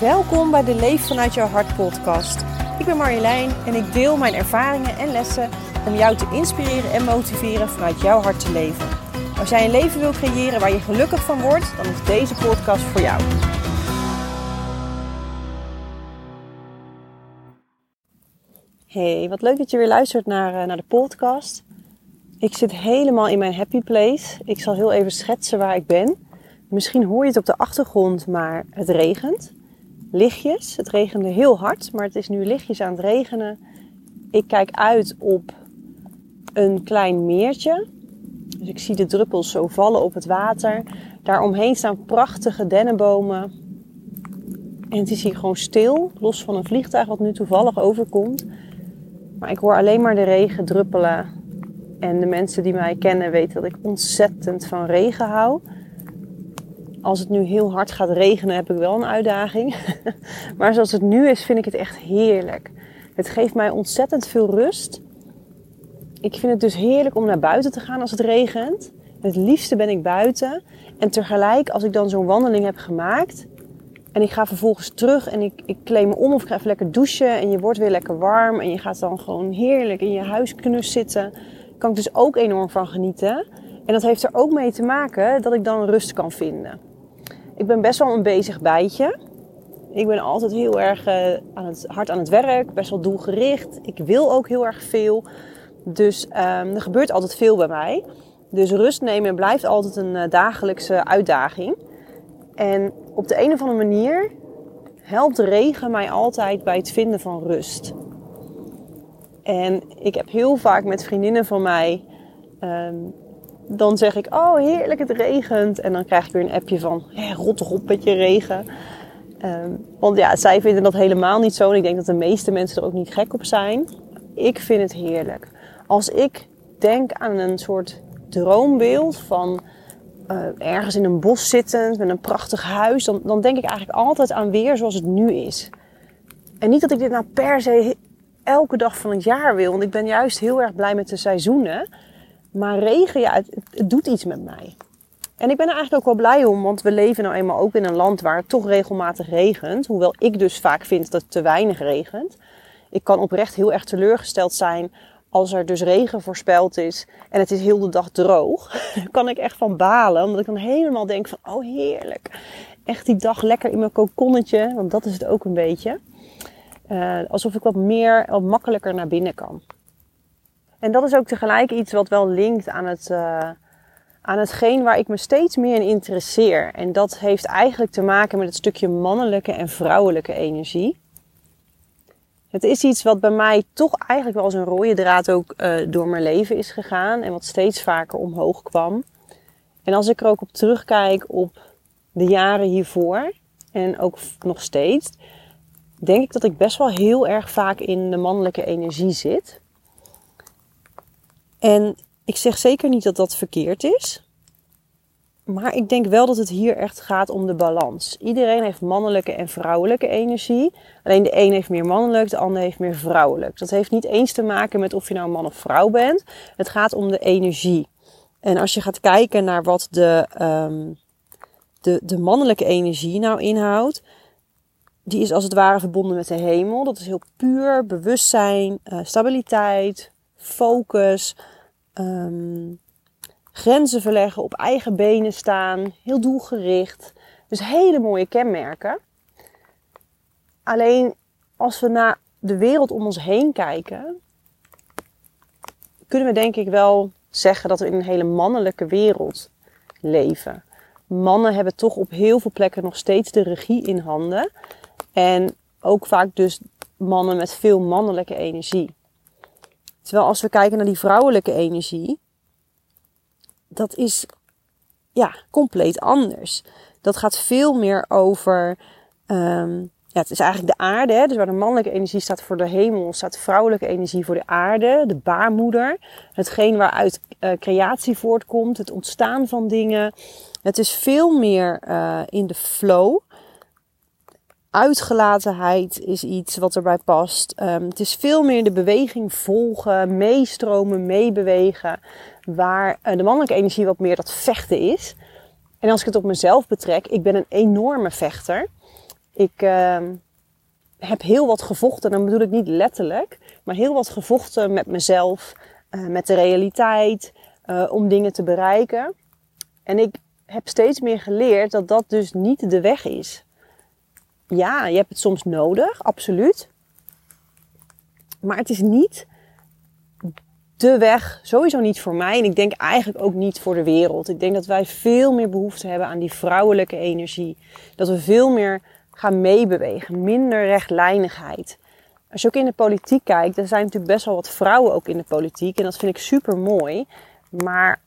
Welkom bij de Leef vanuit jouw hart podcast. Ik ben Marjolein en ik deel mijn ervaringen en lessen om jou te inspireren en motiveren vanuit jouw hart te leven. Als jij een leven wil creëren waar je gelukkig van wordt, dan is deze podcast voor jou. Hey, wat leuk dat je weer luistert naar, eh, naar de podcast. Ik zit helemaal in mijn happy place. Ik zal heel even schetsen waar ik ben. Misschien hoor je het op de achtergrond, maar het regent. Lichtjes. Het regende heel hard, maar het is nu lichtjes aan het regenen. Ik kijk uit op een klein meertje. Dus ik zie de druppels zo vallen op het water. Daaromheen staan prachtige dennenbomen. En het is hier gewoon stil, los van een vliegtuig wat nu toevallig overkomt. Maar ik hoor alleen maar de regen druppelen. En de mensen die mij kennen weten dat ik ontzettend van regen hou. Als het nu heel hard gaat regenen, heb ik wel een uitdaging. maar zoals het nu is, vind ik het echt heerlijk. Het geeft mij ontzettend veel rust. Ik vind het dus heerlijk om naar buiten te gaan als het regent. Het liefste ben ik buiten. En tegelijk, als ik dan zo'n wandeling heb gemaakt. En ik ga vervolgens terug en ik, ik me om of ik ga even lekker douchen. En je wordt weer lekker warm. En je gaat dan gewoon heerlijk in je huisknus zitten. kan ik dus ook enorm van genieten. En dat heeft er ook mee te maken dat ik dan rust kan vinden. Ik ben best wel een bezig bijtje. Ik ben altijd heel erg uh, aan het, hard aan het werk, best wel doelgericht. Ik wil ook heel erg veel. Dus um, er gebeurt altijd veel bij mij. Dus rust nemen blijft altijd een uh, dagelijkse uitdaging. En op de een of andere manier helpt regen mij altijd bij het vinden van rust. En ik heb heel vaak met vriendinnen van mij um, dan zeg ik, oh heerlijk, het regent. En dan krijg ik weer een appje van, hey, rot toch met je regen. Um, want ja, zij vinden dat helemaal niet zo. En ik denk dat de meeste mensen er ook niet gek op zijn. Ik vind het heerlijk. Als ik denk aan een soort droombeeld van uh, ergens in een bos zittend met een prachtig huis, dan, dan denk ik eigenlijk altijd aan weer zoals het nu is. En niet dat ik dit nou per se elke dag van het jaar wil, want ik ben juist heel erg blij met de seizoenen. Maar regen, ja, het, doet iets met mij. En ik ben er eigenlijk ook wel blij om, want we leven nou eenmaal ook in een land waar het toch regelmatig regent. Hoewel ik dus vaak vind dat het te weinig regent. Ik kan oprecht heel erg teleurgesteld zijn als er dus regen voorspeld is en het is heel de dag droog. Kan ik echt van balen, omdat ik dan helemaal denk van, oh heerlijk. Echt die dag lekker in mijn kokonnetje, want dat is het ook een beetje. Uh, alsof ik wat meer, wat makkelijker naar binnen kan. En dat is ook tegelijk iets wat wel linkt aan, het, uh, aan hetgeen waar ik me steeds meer in interesseer. En dat heeft eigenlijk te maken met het stukje mannelijke en vrouwelijke energie. Het is iets wat bij mij toch eigenlijk wel als een rode draad ook uh, door mijn leven is gegaan. En wat steeds vaker omhoog kwam. En als ik er ook op terugkijk op de jaren hiervoor. En ook nog steeds. Denk ik dat ik best wel heel erg vaak in de mannelijke energie zit. En ik zeg zeker niet dat dat verkeerd is. Maar ik denk wel dat het hier echt gaat om de balans. Iedereen heeft mannelijke en vrouwelijke energie. Alleen de een heeft meer mannelijk, de ander heeft meer vrouwelijk. Dat heeft niet eens te maken met of je nou man of vrouw bent. Het gaat om de energie. En als je gaat kijken naar wat de, um, de, de mannelijke energie nou inhoudt, die is als het ware verbonden met de hemel. Dat is heel puur bewustzijn, uh, stabiliteit, focus, um, grenzen verleggen, op eigen benen staan, heel doelgericht. Dus hele mooie kenmerken. Alleen als we naar de wereld om ons heen kijken, kunnen we denk ik wel zeggen dat we in een hele mannelijke wereld leven. Mannen hebben toch op heel veel plekken nog steeds de regie in handen. En ook vaak dus mannen met veel mannelijke energie. Terwijl als we kijken naar die vrouwelijke energie, dat is ja, compleet anders. Dat gaat veel meer over. Um, ja, het is eigenlijk de aarde. Dus waar de mannelijke energie staat voor de hemel, staat de vrouwelijke energie voor de aarde, de baarmoeder. Hetgeen waaruit uh, creatie voortkomt, het ontstaan van dingen. Het is veel meer uh, in de flow uitgelatenheid is iets wat erbij past. Um, het is veel meer de beweging volgen, meestromen, meebewegen. Waar uh, de mannelijke energie wat meer dat vechten is. En als ik het op mezelf betrek, ik ben een enorme vechter. Ik ehm, heb heel wat gevochten, dan bedoel ik niet letterlijk, maar heel wat gevochten met mezelf, uh, met de realiteit, uh, om dingen te bereiken. En ik heb steeds meer geleerd dat dat dus niet de weg is. Ja, je hebt het soms nodig, absoluut. Maar het is niet de weg, sowieso niet voor mij. En ik denk eigenlijk ook niet voor de wereld. Ik denk dat wij veel meer behoefte hebben aan die vrouwelijke energie. Dat we veel meer gaan meebewegen. Minder rechtlijnigheid. Als je ook in de politiek kijkt, er zijn natuurlijk best wel wat vrouwen ook in de politiek. En dat vind ik super mooi. Maar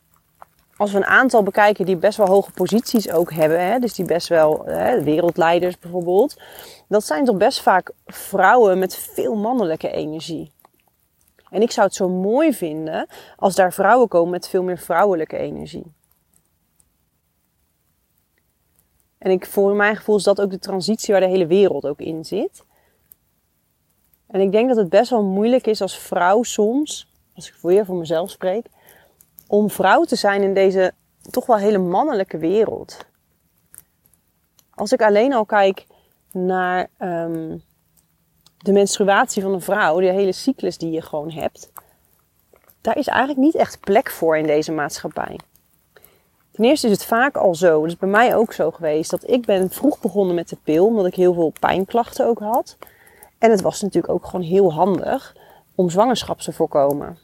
als we een aantal bekijken die best wel hoge posities ook hebben, hè, dus die best wel hè, wereldleiders bijvoorbeeld, dat zijn toch best vaak vrouwen met veel mannelijke energie. En ik zou het zo mooi vinden als daar vrouwen komen met veel meer vrouwelijke energie. En ik, voor mijn gevoel is dat ook de transitie waar de hele wereld ook in zit. En ik denk dat het best wel moeilijk is als vrouw soms, als ik weer voor mezelf spreek, om vrouw te zijn in deze toch wel hele mannelijke wereld. Als ik alleen al kijk naar um, de menstruatie van een vrouw, de hele cyclus die je gewoon hebt, daar is eigenlijk niet echt plek voor in deze maatschappij. Ten eerste is het vaak al zo, dat is bij mij ook zo geweest, dat ik ben vroeg begonnen met de pil, omdat ik heel veel pijnklachten ook had. En het was natuurlijk ook gewoon heel handig om zwangerschap te voorkomen.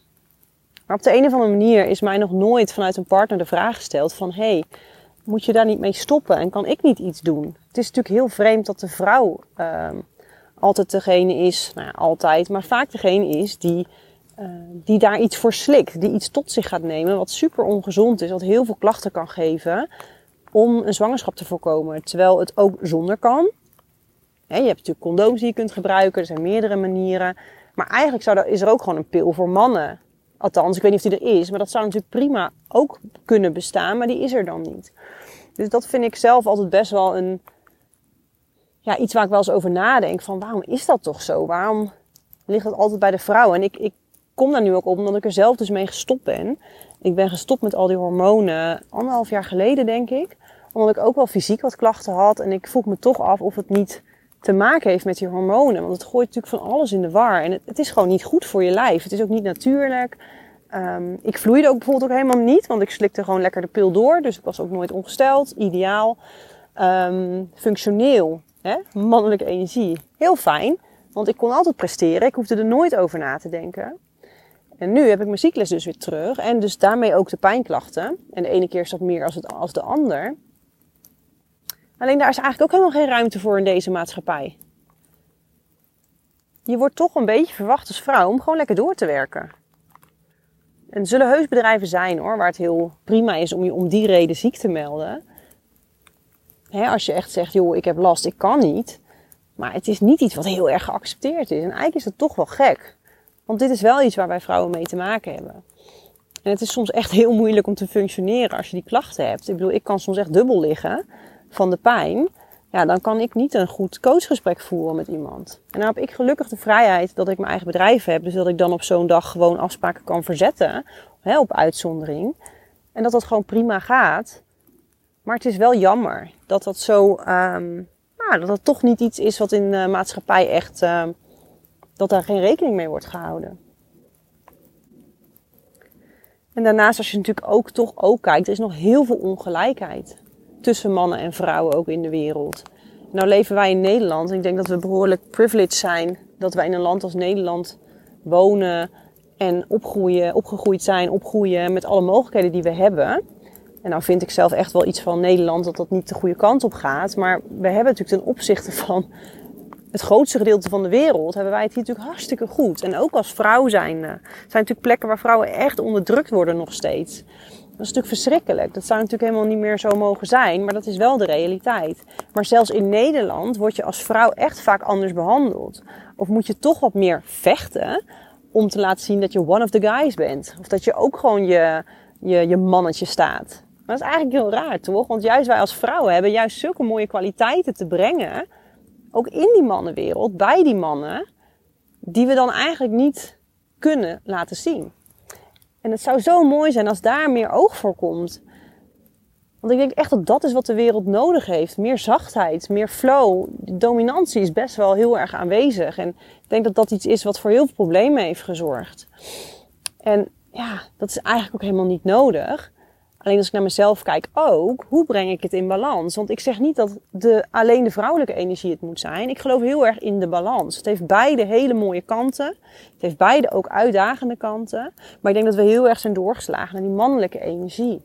Maar op de een of andere manier is mij nog nooit vanuit een partner de vraag gesteld van... hey, moet je daar niet mee stoppen en kan ik niet iets doen? Het is natuurlijk heel vreemd dat de vrouw uh, altijd degene is, nou ja, altijd, maar vaak degene is die, uh, die daar iets voor slikt. Die iets tot zich gaat nemen wat super ongezond is, wat heel veel klachten kan geven om een zwangerschap te voorkomen. Terwijl het ook zonder kan. je hebt natuurlijk condooms die je kunt gebruiken, er zijn meerdere manieren. Maar eigenlijk is er ook gewoon een pil voor mannen. Althans, ik weet niet of die er is, maar dat zou natuurlijk prima ook kunnen bestaan, maar die is er dan niet. Dus dat vind ik zelf altijd best wel een, ja, iets waar ik wel eens over nadenk. Van waarom is dat toch zo? Waarom ligt het altijd bij de vrouw? En ik, ik kom daar nu ook op omdat ik er zelf dus mee gestopt ben. Ik ben gestopt met al die hormonen anderhalf jaar geleden, denk ik. Omdat ik ook wel fysiek wat klachten had. En ik vroeg me toch af of het niet te maken heeft met die hormonen. Want het gooit natuurlijk van alles in de war. En het, het is gewoon niet goed voor je lijf. Het is ook niet natuurlijk. Um, ik vloeide ook bijvoorbeeld ook helemaal niet. Want ik slikte gewoon lekker de pil door. Dus ik was ook nooit ongesteld. Ideaal. Um, functioneel. Hè? Mannelijke energie. Heel fijn. Want ik kon altijd presteren. Ik hoefde er nooit over na te denken. En nu heb ik mijn cyclus dus weer terug. En dus daarmee ook de pijnklachten. En de ene keer is meer als, het, als de ander. Alleen daar is eigenlijk ook helemaal geen ruimte voor in deze maatschappij. Je wordt toch een beetje verwacht als vrouw om gewoon lekker door te werken. En er zullen heus bedrijven zijn hoor, waar het heel prima is om je om die reden ziek te melden. als je echt zegt, joh, ik heb last, ik kan niet. Maar het is niet iets wat heel erg geaccepteerd is. En eigenlijk is het toch wel gek. Want dit is wel iets waar wij vrouwen mee te maken hebben. En het is soms echt heel moeilijk om te functioneren als je die klachten hebt. Ik bedoel, ik kan soms echt dubbel liggen van de pijn, ja, dan kan ik niet een goed coachgesprek voeren met iemand. En dan heb ik gelukkig de vrijheid dat ik mijn eigen bedrijf heb. Dus dat ik dan op zo'n dag gewoon afspraken kan verzetten hè, op uitzondering. En dat dat gewoon prima gaat. Maar het is wel jammer dat dat zo, um, nou, dat dat toch niet iets is wat in de maatschappij echt, uh, dat daar geen rekening mee wordt gehouden. En daarnaast, als je natuurlijk ook toch ook kijkt, er is nog heel veel ongelijkheid tussen mannen en vrouwen ook in de wereld. Nou leven wij in Nederland en ik denk dat we behoorlijk privileged zijn dat wij in een land als Nederland wonen en opgroeien, opgegroeid zijn, opgroeien met alle mogelijkheden die we hebben. En nou vind ik zelf echt wel iets van Nederland dat dat niet de goede kant op gaat. Maar we hebben natuurlijk ten opzichte van het grootste gedeelte van de wereld, hebben wij het hier natuurlijk hartstikke goed. En ook als vrouw zijn, zijn natuurlijk plekken waar vrouwen echt onderdrukt worden nog steeds. Dat is natuurlijk verschrikkelijk. Dat zou natuurlijk helemaal niet meer zo mogen zijn, maar dat is wel de realiteit. Maar zelfs in Nederland word je als vrouw echt vaak anders behandeld. Of moet je toch wat meer vechten om te laten zien dat je one of the guys bent. Of dat je ook gewoon je, je, je mannetje staat. Maar dat is eigenlijk heel raar, toch? Want juist wij als vrouwen hebben juist zulke mooie kwaliteiten te brengen. Ook in die mannenwereld, bij die mannen. Die we dan eigenlijk niet kunnen laten zien. En het zou zo mooi zijn als daar meer oog voor komt. Want ik denk echt dat dat is wat de wereld nodig heeft. Meer zachtheid, meer flow. De dominantie is best wel heel erg aanwezig. En ik denk dat dat iets is wat voor heel veel problemen heeft gezorgd. En ja, dat is eigenlijk ook helemaal niet nodig. Alleen als ik naar mezelf kijk ook, hoe breng ik het in balans? Want ik zeg niet dat de, alleen de vrouwelijke energie het moet zijn. Ik geloof heel erg in de balans. Het heeft beide hele mooie kanten. Het heeft beide ook uitdagende kanten. Maar ik denk dat we heel erg zijn doorgeslagen naar die mannelijke energie.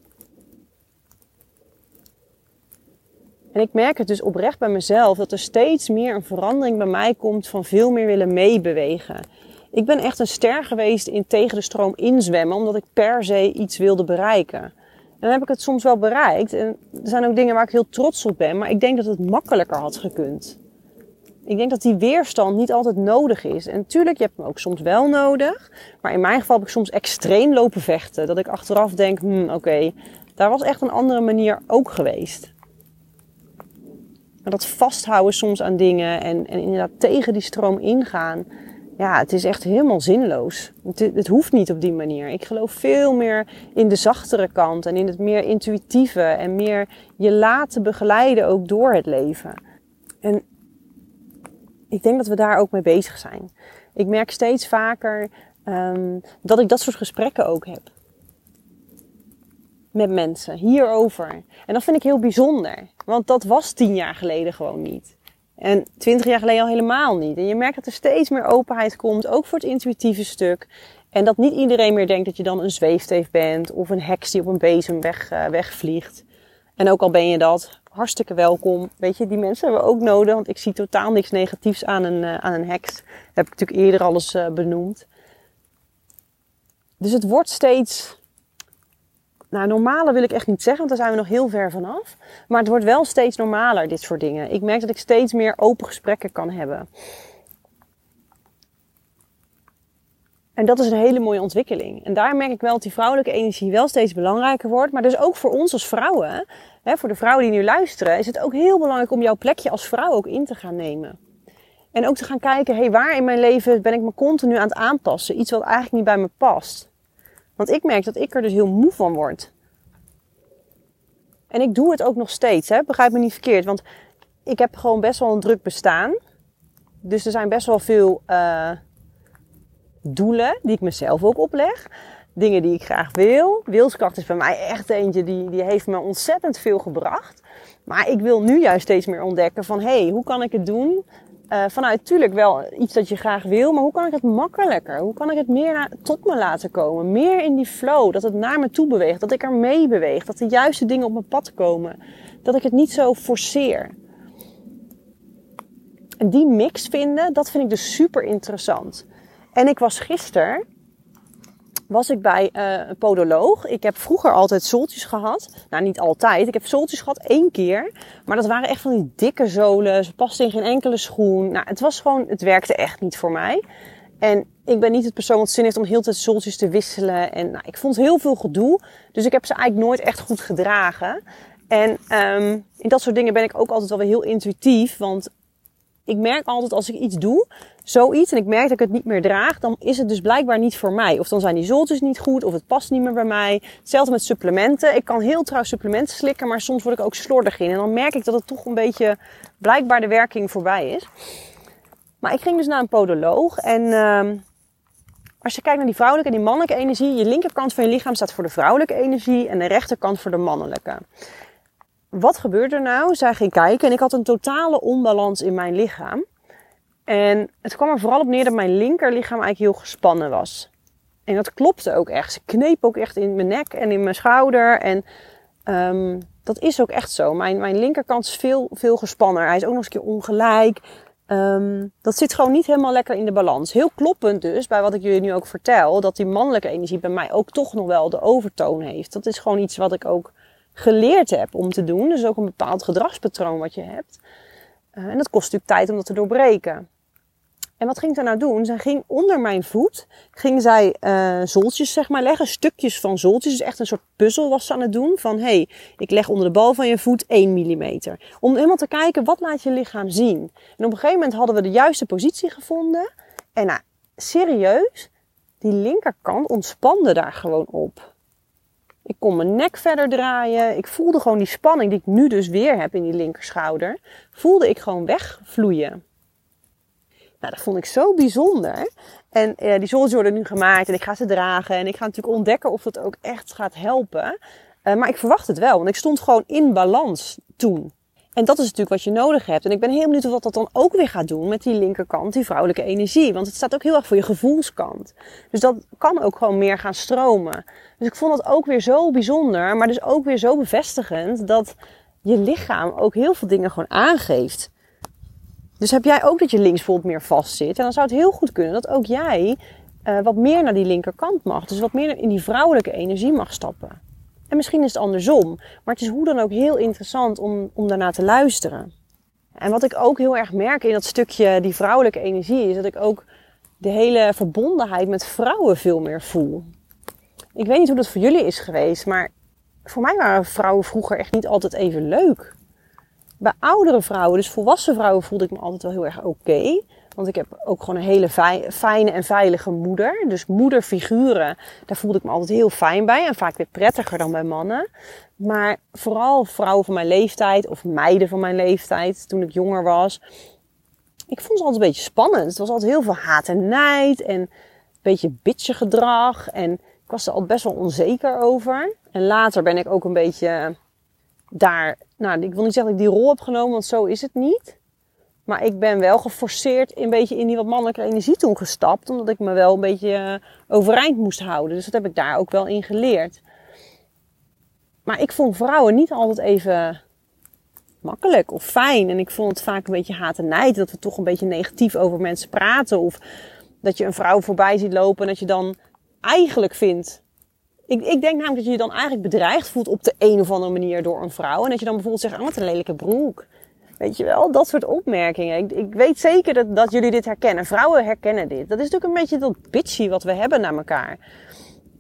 En ik merk het dus oprecht bij mezelf dat er steeds meer een verandering bij mij komt van veel meer willen meebewegen. Ik ben echt een ster geweest in tegen de stroom inzwemmen, omdat ik per se iets wilde bereiken. Dan heb ik het soms wel bereikt. En er zijn ook dingen waar ik heel trots op ben, maar ik denk dat het makkelijker had gekund. Ik denk dat die weerstand niet altijd nodig is. En natuurlijk, je hebt hem ook soms wel nodig. Maar in mijn geval heb ik soms extreem lopen vechten. Dat ik achteraf denk, hmm, oké, daar was echt een andere manier ook geweest. Maar dat vasthouden soms aan dingen en, en inderdaad tegen die stroom ingaan. Ja, het is echt helemaal zinloos. Het, het, hoeft niet op die manier. Ik geloof veel meer in de zachtere kant en in het meer intuïtieve en meer je laten begeleiden ook door het leven. En ik denk dat we daar ook mee bezig zijn. Ik merk steeds vaker um, dat ik dat soort gesprekken ook heb met mensen hierover. En dat vind ik heel bijzonder, want dat was tien jaar geleden gewoon niet. En twintig jaar geleden al helemaal niet. En je merkt dat er steeds meer openheid komt, ook voor het intuïtieve stuk. En dat niet iedereen meer denkt dat je dan een zweefteef bent of een heks die op een bezem weg, uh, wegvliegt. En ook al ben je dat, hartstikke welkom. Weet je, die mensen hebben we ook nodig, want ik zie totaal niks negatiefs aan een, uh, aan een heks. Dat heb ik natuurlijk eerder alles uh, benoemd. Dus het wordt steeds nou, normale wil ik echt niet zeggen, want daar zijn we nog heel ver vanaf. Maar het wordt wel steeds normaler, dit soort dingen. Ik merk dat ik steeds meer open gesprekken kan hebben. En dat is een hele mooie ontwikkeling. En daar merk ik wel dat die vrouwelijke energie wel steeds belangrijker wordt. Maar dus ook voor ons als vrouwen, hè, voor de vrouwen die nu luisteren, is het ook heel belangrijk om jouw plekje als vrouw ook in te gaan nemen. En ook te gaan kijken, hé, hey, waar in mijn leven ben ik me continu aan het aanpassen? Iets wat eigenlijk niet bij me past. Want ik merk dat ik er dus heel moe van word. En ik doe het ook nog steeds, hè? begrijp me niet verkeerd. Want ik heb gewoon best wel een druk bestaan. Dus er zijn best wel veel uh, doelen die ik mezelf ook opleg. Dingen die ik graag wil. Wilskracht is bij mij echt eentje die, die heeft me ontzettend veel gebracht. Maar ik wil nu juist steeds meer ontdekken van... hé, hey, hoe kan ik het doen uh, vanuit natuurlijk wel iets dat je graag wil, maar hoe kan ik het makkelijker? Hoe kan ik het meer tot me laten komen? Meer in die flow, dat het naar me toe beweegt, dat ik er mee beweeg, dat de juiste dingen op mijn pad komen, dat ik het niet zo forceer. En die mix vinden, dat vind ik dus super interessant. En ik was gisteren was ik bij uh, een podoloog. Ik heb vroeger altijd zooltjes gehad. Nou, niet altijd. Ik heb zooltjes gehad één keer. Maar dat waren echt van die dikke zolen. Ze pasten in geen enkele schoen. Nou, het was gewoon, het werkte echt niet voor mij. En ik ben niet het persoon wat zin heeft om heel tijd zooltjes te wisselen. En nou, ik vond heel veel gedoe. Dus ik heb ze eigenlijk nooit echt goed gedragen. En um, in dat soort dingen ben ik ook altijd wel weer heel intuïtief. Want ik merk altijd als ik iets doe, zoiets, en ik merk dat ik het niet meer draag, dan is het dus blijkbaar niet voor mij. Of dan zijn die zoltjes niet goed, of het past niet meer bij mij. Hetzelfde met supplementen. Ik kan heel trouw supplementen slikken, maar soms word ik ook slordig in. En dan merk ik dat het toch een beetje blijkbaar de werking voorbij is. Maar ik ging dus naar een podoloog en uh, als je kijkt naar die vrouwelijke en die mannelijke energie, je linkerkant van je lichaam staat voor de vrouwelijke energie en de rechterkant voor de mannelijke wat gebeurde er nou? Zij ging kijken en ik had een totale onbalans in mijn lichaam. En het kwam er vooral op neer dat mijn linkerlichaam eigenlijk heel gespannen was. En dat klopte ook echt. Ze kneep ook echt in mijn nek en in mijn schouder. En um, dat is ook echt zo. Mijn, mijn linkerkant is veel, veel gespanner. Hij is ook nog eens een keer ongelijk. Um, dat zit gewoon niet helemaal lekker in de balans. Heel kloppend dus, bij wat ik jullie nu ook vertel, dat die mannelijke energie bij mij ook toch nog wel de overtoon heeft. Dat is gewoon iets wat ik ook geleerd heb om te doen. Dus ook een bepaald gedragspatroon wat je hebt. Uh, en dat kost natuurlijk tijd om dat te doorbreken. En wat ging zij nou doen? Zij ging onder mijn voet, ging zij uh, zoltjes zeg maar leggen, stukjes van zoltjes. Dus echt een soort puzzel was ze aan het doen. Van hey, ik leg onder de bal van je voet 1 mm. Om helemaal te kijken, wat laat je lichaam zien? En op een gegeven moment hadden we de juiste positie gevonden. En nou, serieus, die linkerkant ontspande daar gewoon op Ik kon mijn nek verder draaien. Ik voelde gewoon die spanning die ik nu dus weer heb in die linkerschouder. Voelde ik gewoon wegvloeien. Nou, dat vond ik zo bijzonder. En uh, die zols worden nu gemaakt en ik ga ze dragen. En ik ga natuurlijk ontdekken of het ook echt gaat helpen. Uh, maar ik verwacht het wel, want ik stond gewoon in balans toen. En dat is natuurlijk wat je nodig hebt. En ik ben heel benieuwd wat dat dan ook weer gaat doen met die linkerkant, die vrouwelijke energie. Want het staat ook heel erg voor je gevoelskant. Dus dat kan ook gewoon meer gaan stromen. Dus ik vond dat ook weer zo bijzonder, maar dus ook weer zo bevestigend dat je lichaam ook heel veel dingen gewoon aangeeft. Dus heb jij ook dat je links bijvoorbeeld meer vastzit? En dan zou het heel goed kunnen dat ook jij uh, wat meer naar die linkerkant mag. Dus wat meer in die vrouwelijke energie mag stappen. En misschien is het andersom. Maar het is hoe dan ook heel interessant om, om daarna te luisteren. En wat ik ook heel erg merk in dat stukje die vrouwelijke energie is dat ik ook de hele verbondenheid met vrouwen veel meer voel. Ik weet niet hoe dat voor jullie is geweest, maar voor mij waren vrouwen vroeger echt niet altijd even leuk. Bij oudere vrouwen, dus volwassen vrouwen, voelde ik me altijd wel heel erg oké. Want ik heb ook gewoon een hele fijne en veilige moeder. Dus moederfiguren, daar voelde ik me altijd heel fijn bij. En vaak weer prettiger dan bij mannen. Maar vooral vrouwen van mijn leeftijd of meiden van mijn leeftijd toen ik jonger was. Ik vond ze altijd een beetje spannend. Het was altijd heel veel haat en nijd en een beetje bitje gedrag. En ik was er altijd best wel onzeker over. En later ben ik ook een beetje daar, nou ik wil niet zeggen dat ik die rol heb genomen, want zo is het niet. Maar ik ben wel geforceerd een beetje in die wat mannelijke energie toen gestapt. Omdat ik me wel een beetje eh, overeind moest houden. Dus dat heb ik daar ook wel in geleerd. Maar ik vond vrouwen niet altijd even makkelijk of fijn. En ik vond het vaak een beetje haat en nijd. Dat we toch een beetje negatief over mensen praten. Of dat je een vrouw voorbij ziet lopen en dat je dan eigenlijk vindt... Ik, ik denk namelijk dat je je dan eigenlijk bedreigd voelt op de een of andere manier door een vrouw. En dat je dan bijvoorbeeld zegt, oh wat een lelijke broek. Weet je wel, dat soort opmerkingen. Ik, ik weet zeker dat, dat jullie dit herkennen. Vrouwen herkennen dit. Dat is natuurlijk een beetje dat bitchy wat we hebben naar elkaar.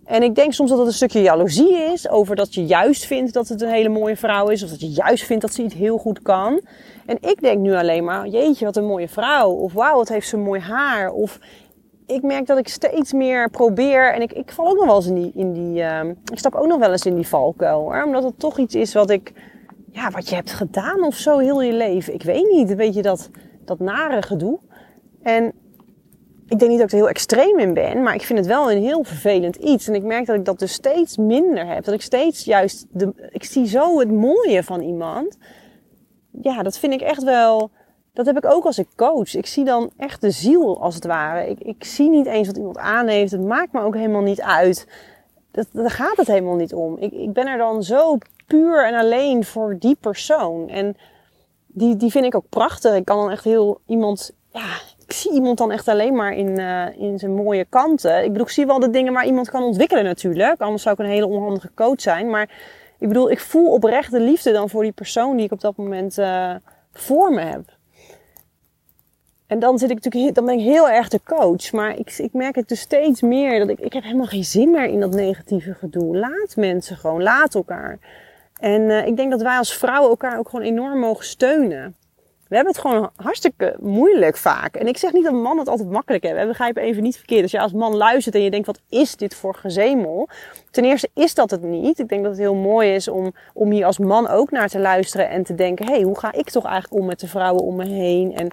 En ik denk soms dat het een stukje jaloezie is over dat je juist vindt dat het een hele mooie vrouw is. Of dat je juist vindt dat ze iets heel goed kan. En ik denk nu alleen maar, jeetje wat een mooie vrouw. Of wauw, wat heeft ze mooi haar. Of ik merk dat ik steeds meer probeer. En ik, ik val ook nog wel eens in die, in die uh, ik stap ook nog wel eens in die valkuil hoor. Omdat het toch iets is wat ik ja, wat je hebt gedaan of zo heel je leven. Ik weet niet, weet je, dat, dat nare gedoe. En ik denk niet dat ik er heel extreem in ben, maar ik vind het wel een heel vervelend iets. En ik merk dat ik dat dus steeds minder heb. Dat ik steeds juist, de, ik zie zo het mooie van iemand. Ja, dat vind ik echt wel, dat heb ik ook als ik coach. Ik zie dan echt de ziel als het ware. Ik, ik zie niet eens wat iemand aan heeft. Het maakt me ook helemaal niet uit. Dat, daar gaat het helemaal niet om. Ik, ik ben er dan zo puur en alleen voor die persoon. En die, die vind ik ook prachtig. Ik kan dan echt heel iemand, ja, ik zie iemand dan echt alleen maar in, uh, in zijn mooie kanten. Ik bedoel, ik zie wel de dingen waar iemand kan ontwikkelen natuurlijk. Anders zou ik een hele onhandige coach zijn. Maar ik bedoel, ik voel oprecht de liefde dan voor die persoon die ik op dat moment uh, voor me heb. En dan zit ik natuurlijk, dan ben ik heel erg de coach. Maar ik, ik merk het dus steeds meer dat ik, ik heb helemaal geen zin meer in dat negatieve gedoe. Laat mensen gewoon, laat elkaar. En uh, ik denk dat wij als vrouwen elkaar ook gewoon enorm mogen steunen. We hebben het gewoon hartstikke moeilijk vaak. En ik zeg niet dat mannen het altijd makkelijk hebben. We begrijpen even niet verkeerd. Als je als man luistert en je denkt, wat is dit voor gezemel? Ten eerste is dat het niet. Ik denk dat het heel mooi is om, om hier als man ook naar te luisteren en te denken, hé, hey, hoe ga ik toch eigenlijk om met de vrouwen om me heen? En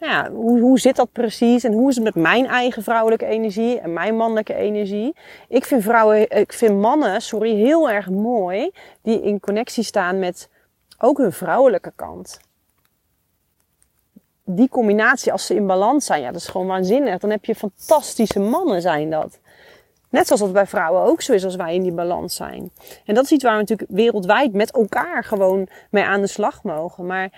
nou ja, hoe, hoe zit dat precies? En hoe is het met mijn eigen vrouwelijke energie en mijn mannelijke energie? Ik vind vrouwen, ik vind mannen, sorry, heel erg mooi die in connectie staan met ook hun vrouwelijke kant. Die combinatie, als ze in balans zijn, ja, dat is gewoon waanzinnig. Dan heb je fantastische mannen, zijn dat. Net zoals dat bij vrouwen ook zo is als wij in die balans zijn. En dat is iets waar we natuurlijk wereldwijd met elkaar gewoon mee aan de slag mogen. Maar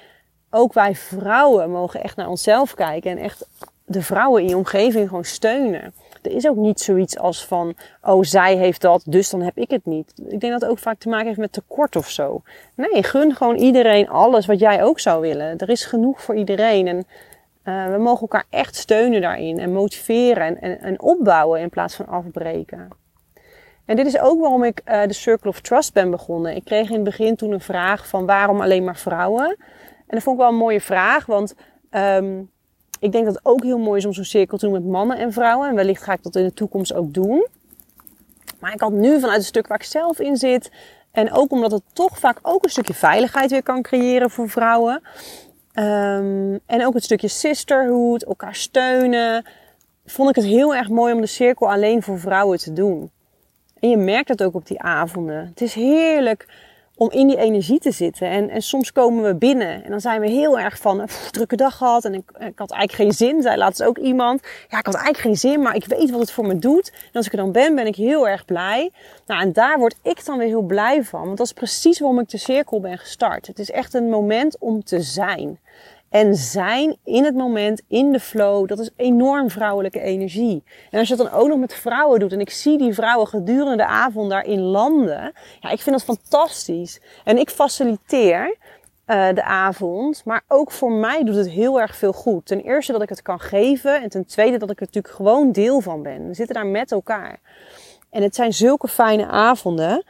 ook wij vrouwen mogen echt naar onszelf kijken en echt de vrouwen in je omgeving gewoon steunen. Er is ook niet zoiets als van, oh zij heeft dat, dus dan heb ik het niet. Ik denk dat het ook vaak te maken heeft met tekort of zo. Nee, gun gewoon iedereen alles wat jij ook zou willen. Er is genoeg voor iedereen en uh, we mogen elkaar echt steunen daarin en motiveren en, en, en, opbouwen in plaats van afbreken. En dit is ook waarom ik uh, de Circle of Trust ben begonnen. Ik kreeg in het begin toen een vraag van waarom alleen maar vrouwen? En dat vond ik wel een mooie vraag, want um, ik denk dat het ook heel mooi is om zo'n cirkel te doen met mannen en vrouwen. En wellicht ga ik dat in de toekomst ook doen. Maar ik had nu vanuit het stuk waar ik zelf in zit. En ook omdat het toch vaak ook een stukje veiligheid weer kan creëren voor vrouwen. Um, en ook het stukje sisterhood, elkaar steunen. Vond ik het heel erg mooi om de cirkel alleen voor vrouwen te doen. En je merkt het ook op die avonden. Het is heerlijk om in die energie te zitten. En, en soms komen we binnen en dan zijn we heel erg van, een drukke dag gehad en ik, ik, had eigenlijk geen zin. Zei laatst ook iemand, ja ik had eigenlijk geen zin, maar ik weet wat het voor me doet. En als ik er dan ben, ben ik heel erg blij. Nou en daar word ik dan weer heel blij van, want dat is precies waarom ik de cirkel ben gestart. Het is echt een moment om te zijn. En zijn in het moment, in de flow, dat is enorm vrouwelijke energie. En als je dat dan ook nog met vrouwen doet, en ik zie die vrouwen gedurende de avond daarin landen, ja, ik vind dat fantastisch. En ik faciliteer uh, de avond, maar ook voor mij doet het heel erg veel goed. Ten eerste dat ik het kan geven, en ten tweede dat ik er natuurlijk gewoon deel van ben. We zitten daar met elkaar. En het zijn zulke fijne avonden.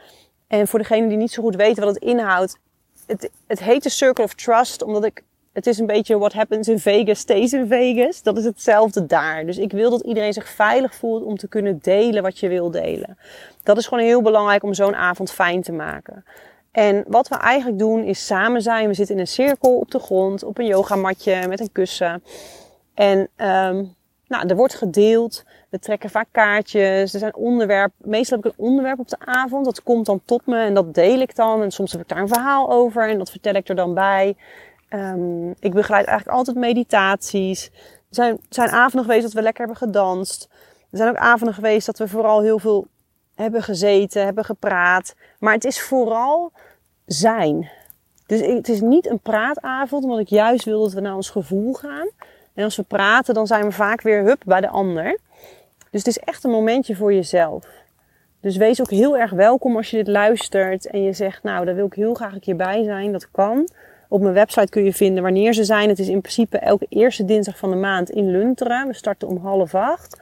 En voor degenen die niet zo goed weten wat het inhoudt, het, het heet de Circle of Trust, omdat ik het is een beetje what happens in Vegas stays in Vegas. Dat is hetzelfde daar. Dus ik wil dat iedereen zich veilig voelt om te kunnen delen wat je wil delen. Dat is gewoon heel belangrijk om zo'n avond fijn te maken. En wat we eigenlijk doen is samen zijn. We zitten in een cirkel op de grond, op een yogamatje met een kussen. En um, nou, er wordt gedeeld. We trekken vaak kaartjes. Er zijn onderwerpen. Meestal heb ik een onderwerp op de avond. Dat komt dan tot me en dat deel ik dan. En soms heb ik daar een verhaal over en dat vertel ik er dan bij. Um, ik begeleid eigenlijk altijd meditaties. Er zijn, zijn avonden geweest dat we lekker hebben gedanst. Er zijn ook avonden geweest dat we vooral heel veel hebben gezeten, hebben gepraat. Maar het is vooral zijn. Dus het is niet een praatavond, omdat ik juist wil dat we naar ons gevoel gaan. En als we praten, dan zijn we vaak weer hup bij de ander. Dus het is echt een momentje voor jezelf. Dus wees ook heel erg welkom als je dit luistert en je zegt, nou, daar wil ik heel graag een keer bij zijn. Dat kan. Op mijn website kun je vinden wanneer ze zijn. Het is in principe elke eerste dinsdag van de maand in Lunteren. We starten om half acht.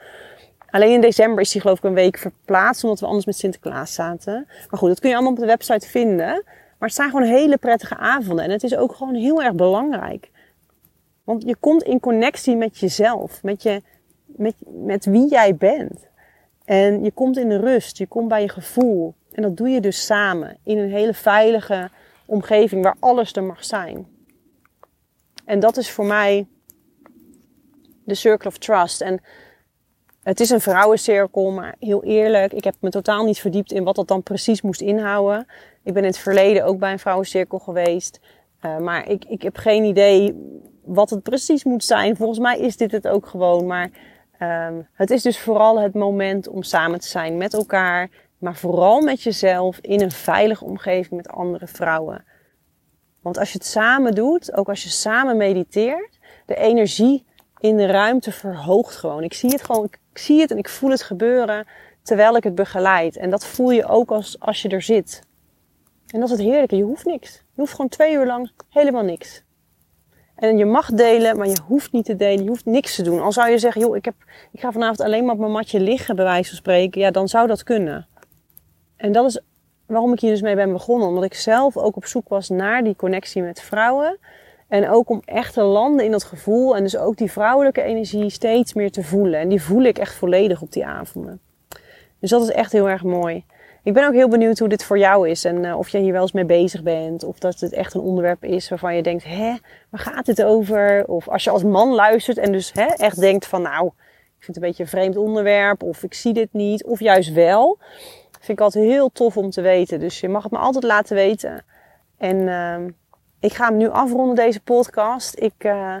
Alleen in december is die geloof ik een week verplaatst, omdat we anders met Sinterklaas zaten. Maar goed, dat kun je allemaal op de website vinden. Maar het zijn gewoon hele prettige avonden. En het is ook gewoon heel erg belangrijk. Want je komt in connectie met jezelf, met, je, met, met wie jij bent. En je komt in de rust, je komt bij je gevoel. En dat doe je dus samen in een hele veilige, omgeving waar alles er mag zijn. En dat is voor mij de Circle of Trust. En het is een vrouwencirkel, maar heel eerlijk, ik heb me totaal niet verdiept in wat dat dan precies moest inhouden. Ik ben in het verleden ook bij een vrouwencirkel geweest. Uh, maar ik, ik heb geen idee wat het precies moet zijn. Volgens mij is dit het ook gewoon. Maar um, het is dus vooral het moment om samen te zijn met elkaar maar vooral met jezelf in een veilige omgeving met andere vrouwen. Want als je het samen doet, ook als je samen mediteert, de energie in de ruimte verhoogt gewoon. Ik zie het gewoon, ik zie het en ik voel het gebeuren terwijl ik het begeleid. En dat voel je ook als, als je er zit. En dat is het heerlijke, je hoeft niks. Je hoeft gewoon twee uur lang helemaal niks. En je mag delen, maar je hoeft niet te delen. Je hoeft niks te doen. Al zou je zeggen, joh, ik, heb, ik ga vanavond alleen maar op mijn matje liggen, bij wijze van spreken. Ja, dan zou dat kunnen. En dat is waarom ik hier dus mee ben begonnen. Omdat ik zelf ook op zoek was naar die connectie met vrouwen. En ook om echt te landen in dat gevoel. En dus ook die vrouwelijke energie steeds meer te voelen. En die voel ik echt volledig op die avonden. Dus dat is echt heel erg mooi. Ik ben ook heel benieuwd hoe dit voor jou is. En uh, of je hier wel eens mee bezig bent. Of dat het echt een onderwerp is waarvan je denkt, hè, waar gaat dit over? Of als je als man luistert en dus hè, echt denkt van, nou, ik vind het een beetje een vreemd onderwerp. Of ik zie dit niet. Of juist wel. Vind ik altijd heel tof om te weten. Dus je mag het me altijd laten weten. En uh, ik ga hem nu afronden, deze podcast. Ik uh,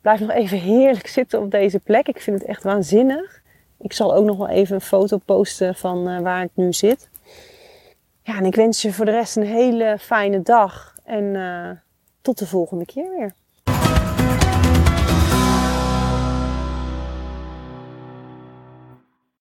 blijf nog even heerlijk zitten op deze plek. Ik vind het echt waanzinnig. Ik zal ook nog wel even een foto posten van uh, waar ik nu zit. Ja, en ik wens je voor de rest een hele fijne dag. En uh, tot de volgende keer weer.